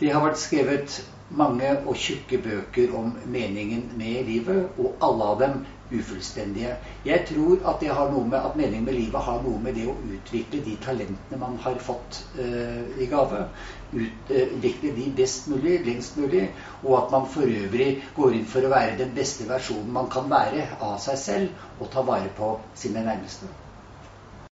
Det har vært skrevet mange og tjukke bøker om meningen med livet, og alle av dem ufullstendige. Jeg tror at det har noe med at meningen med livet har noe med det å utvikle de talentene man har fått uh, i gave. Eh, utvikle de best mulig, lengst mulig, og at man for øvrig går inn for å være den beste versjonen man kan være av seg selv, og ta vare på sine nærmeste.